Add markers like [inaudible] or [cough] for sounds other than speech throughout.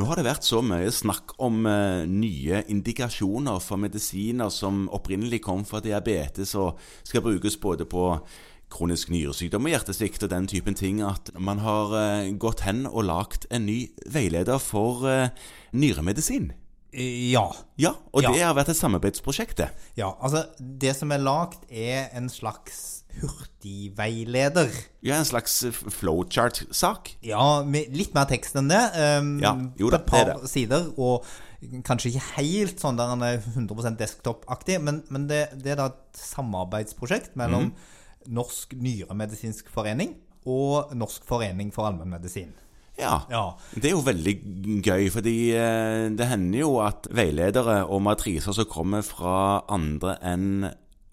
Nå har det vært så mye snakk om eh, nye indikasjoner for medisiner som opprinnelig kom fra diabetes og skal brukes både på kronisk nyresykdom og hjertesvikt og den typen ting, at man har eh, gått hen og lagd en ny veileder for eh, nyremedisin. Ja. Ja, og Ja. det har vært et samarbeidsprosjekt, det. ja. Altså, det som er lagd, er en slags hurtigveileder. Ja, en slags eh, flowchart-sak. Ja, med litt mer tekst enn det. Um, Ja, jo da, et par det er det. sider, og kanskje ikke helt sånn der han er 100 desktop-aktig, men, men det, det er da et samarbeidsprosjekt mellom Mhm. Norsk nyremedisinsk forening og Norsk forening for allmennmedisin. Ja. Ja. Det er jo veldig gøy, fordi eh, det hender jo at veiledere og matriser som kommer fra andre enn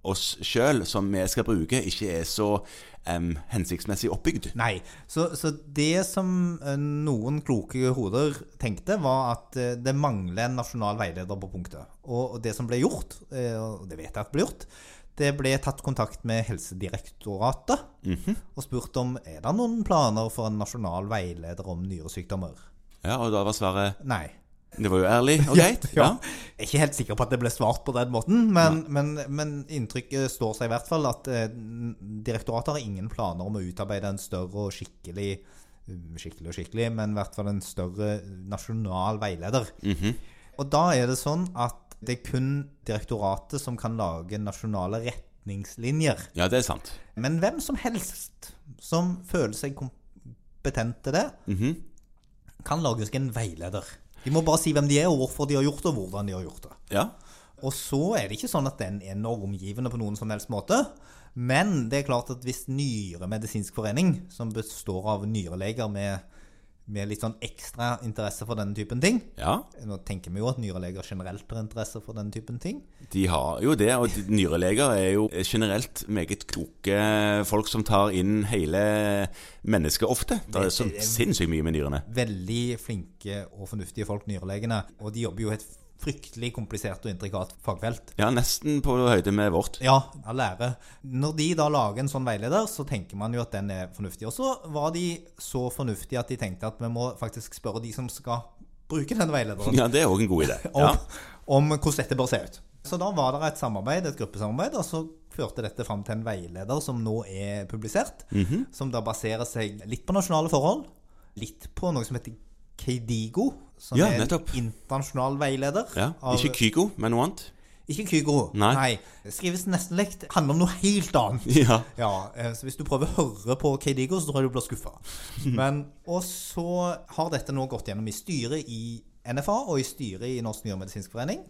oss sjøl, som vi skal bruke, ikke er så um, hensiktsmessig oppbygd. Nei. Så, så det som eh, noen kloke hoder tenkte, var at eh, det mangler en nasjonal veileder på punktet. Og det som ble gjort, og det vet jeg at ble gjort, det ble tatt kontakt med Helsedirektoratet og spurt om er det noen planer for en nasjonal veileder om nyresykdommer. Ja, og da var svaret Nei. Det var jo ærlig og [laughs] greit. Ja. Jeg er ikke helt sikker på at det ble svart på den måten, men, men, men inntrykket står seg i hvert fall at eh, direktoratet har ingen planer om å utarbeide en større og skikkelig Skikkelig og skikkelig, men i hvert fall en større nasjonal veileder. Og da er det sånn at det er kun direktoratet som kan lage nasjonale retningslinjer. ja, det er sant. Men hvem som helst som føler seg kompetent til det, kan lage seg en veileder. De må bare si hvem de er, og hvorfor de har gjort det, og hvordan de har gjort det. Ja. Og så er det ikke sånn at den er normgivende på noen som helst måte. Men det er klart at hvis Nyremedisinsk forening, som består av nyreleger med, med litt sånn ekstra interesse for denne typen ting ja. Nå tenker vi jo at nyreleger generelt har interesse for denne typen ting. De har jo det, og nyreleger er jo generelt meget kloke folk som tar inn hele mennesket ofte. Det er så sinnssykt mye med nyrene. Veldig flinke og fornuftige folk, nyrelegene. Og de jobber jo helt fryktelig komplisert og intrikat fagfelt. Ja, nesten på høyde med vårt. Ja, av lære. Når de da lager en sånn veileder, så tenker man jo at den er fornuftig. Og så var de så fornuftige at de tenkte at vi må faktisk spørre de som skal bruke denne veilederen, Ja, det er òg en god idé. [laughs] om, Ja. om hvordan dette bør se ut. Så da var det et samarbeid, et gruppesamarbeid, og så førte dette fram til en veileder som nå er publisert. Mhm. Som da baserer seg litt på nasjonale forhold, litt på noe som heter KDIGO, som Ja, er en internasjonal veileder. Ja. av- Ikke Kygo, men noe annet. ikke Kygo. Nei. Skrives nesten likt. Handler om noe helt annet. [laughs] Ja. Ja, eh, så Hvis du prøver å høre på KDIGO, så tror jeg du blir skuffa. [laughs] Og så har dette nå gått gjennom i styret i NFA og i styret i Norsk nyremedisinsk forening.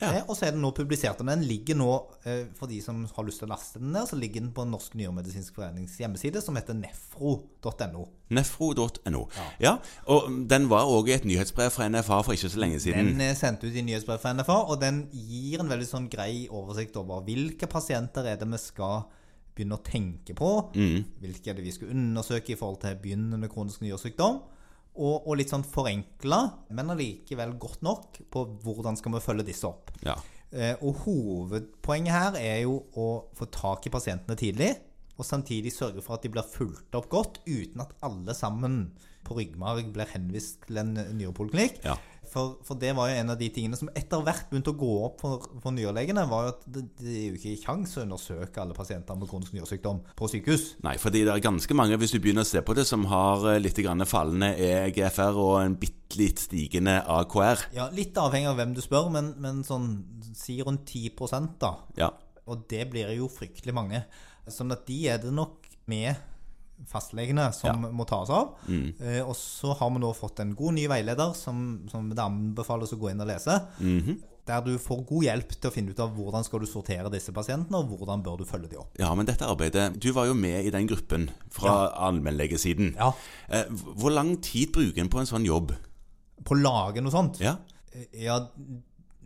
Ja. Eh, Og så er den nå publisert. Og den ligger nå, eh, for de som har lyst til å laste den ned, så ligger den på Norsk nyremedisinsk forenings hjemmeside, som heter nefro.no. Nefro.no. Ja, og den var òg i et nyhetsbrev fra NFA for ikke så lenge siden. Den er sendt ut i nyhetsbrev fra NFA, og den gir en veldig sånn grei oversikt over hvilke pasienter er det vi skal begynne å tenke på, hvilke er det vi skal undersøke i forhold til begynnende kronisk nyresykdom, og, og litt sånn forenkla, men allikevel godt nok på hvordan skal vi følge disse opp. Ja. Eh, Og hovedpoenget her er jo å få tak i pasientene tidlig, og samtidig sørge for at de blir fulgt opp godt, uten at alle sammen på ryggmarg blir henvist til en nyrepoliklinikk. Ja. For, for det var jo en av de tingene som etter hvert begynte å gå opp for, for nyrelegene, var jo at det, det er jo ikke kjangs å undersøke alle pasienter med kronisk nyresykdom på sykehus. Nei, fordi det er ganske mange, hvis du begynner å se på det, som har eh, litt fallende EGFR og en bitte litt stigende AKR. Ja, Litt avhengig av hvem du spør, men, men sånn si rundt 10 da. Ja. Og det blir jo fryktelig mange. Sånn at de er det nok med fastlegene som må tas av. Eh, og så har vi nå fått en god ny veileder som, som det anbefales å gå inn og lese. Der du får god hjelp til å finne ut av hvordan skal du sortere disse pasientene, og hvordan bør du følge dem opp. ja, men dette arbeidet Du var jo med i den gruppen fra allmennlegesiden. Ja. Eh, Hvor lang tid bruker en på en sånn jobb? På å lage noe sånt. Ja. Eh, ja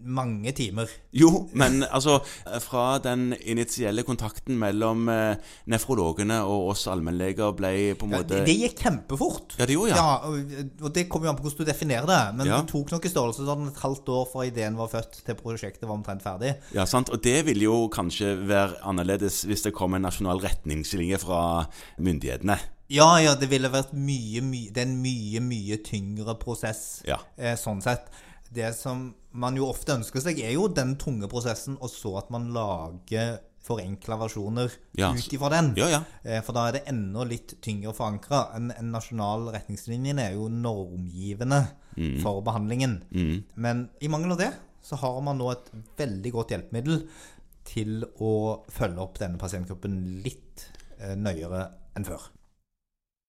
mange timer. Jo, men altså Fra den initielle kontakten mellom eh, nefrologene og oss allmennleger ble på en Ja, måte det, det gikk kjempefort. Ja, det gjorde, ja. og, og det kommer jo an på hvordan du definerer det. Men Ja. det tok nok i størrelsesorden et halvt år fra ideen var født til prosjektet var omtrent ferdig. Ja, sant? Og det ville jo kanskje være annerledes hvis det kom en nasjonal retningslinje fra myndighetene. Ja, ja, det ville vært mye, mye Det er en mye, mye tyngre prosess Ja. eh, sånn sett. Det som man jo ofte ønsker seg, er jo den tunge prosessen, og så at man lager forenkla versjoner Ja, ut ifra den. Ja, ja. Eh, For da er det enda litt tyngre forankra. En, en nasjonal retningslinje er jo normgivende Mm. for behandlingen. Men i mangel av det, så har man nå et veldig godt hjelpemiddel til å følge opp denne pasientgruppen litt eh, nøyere enn før.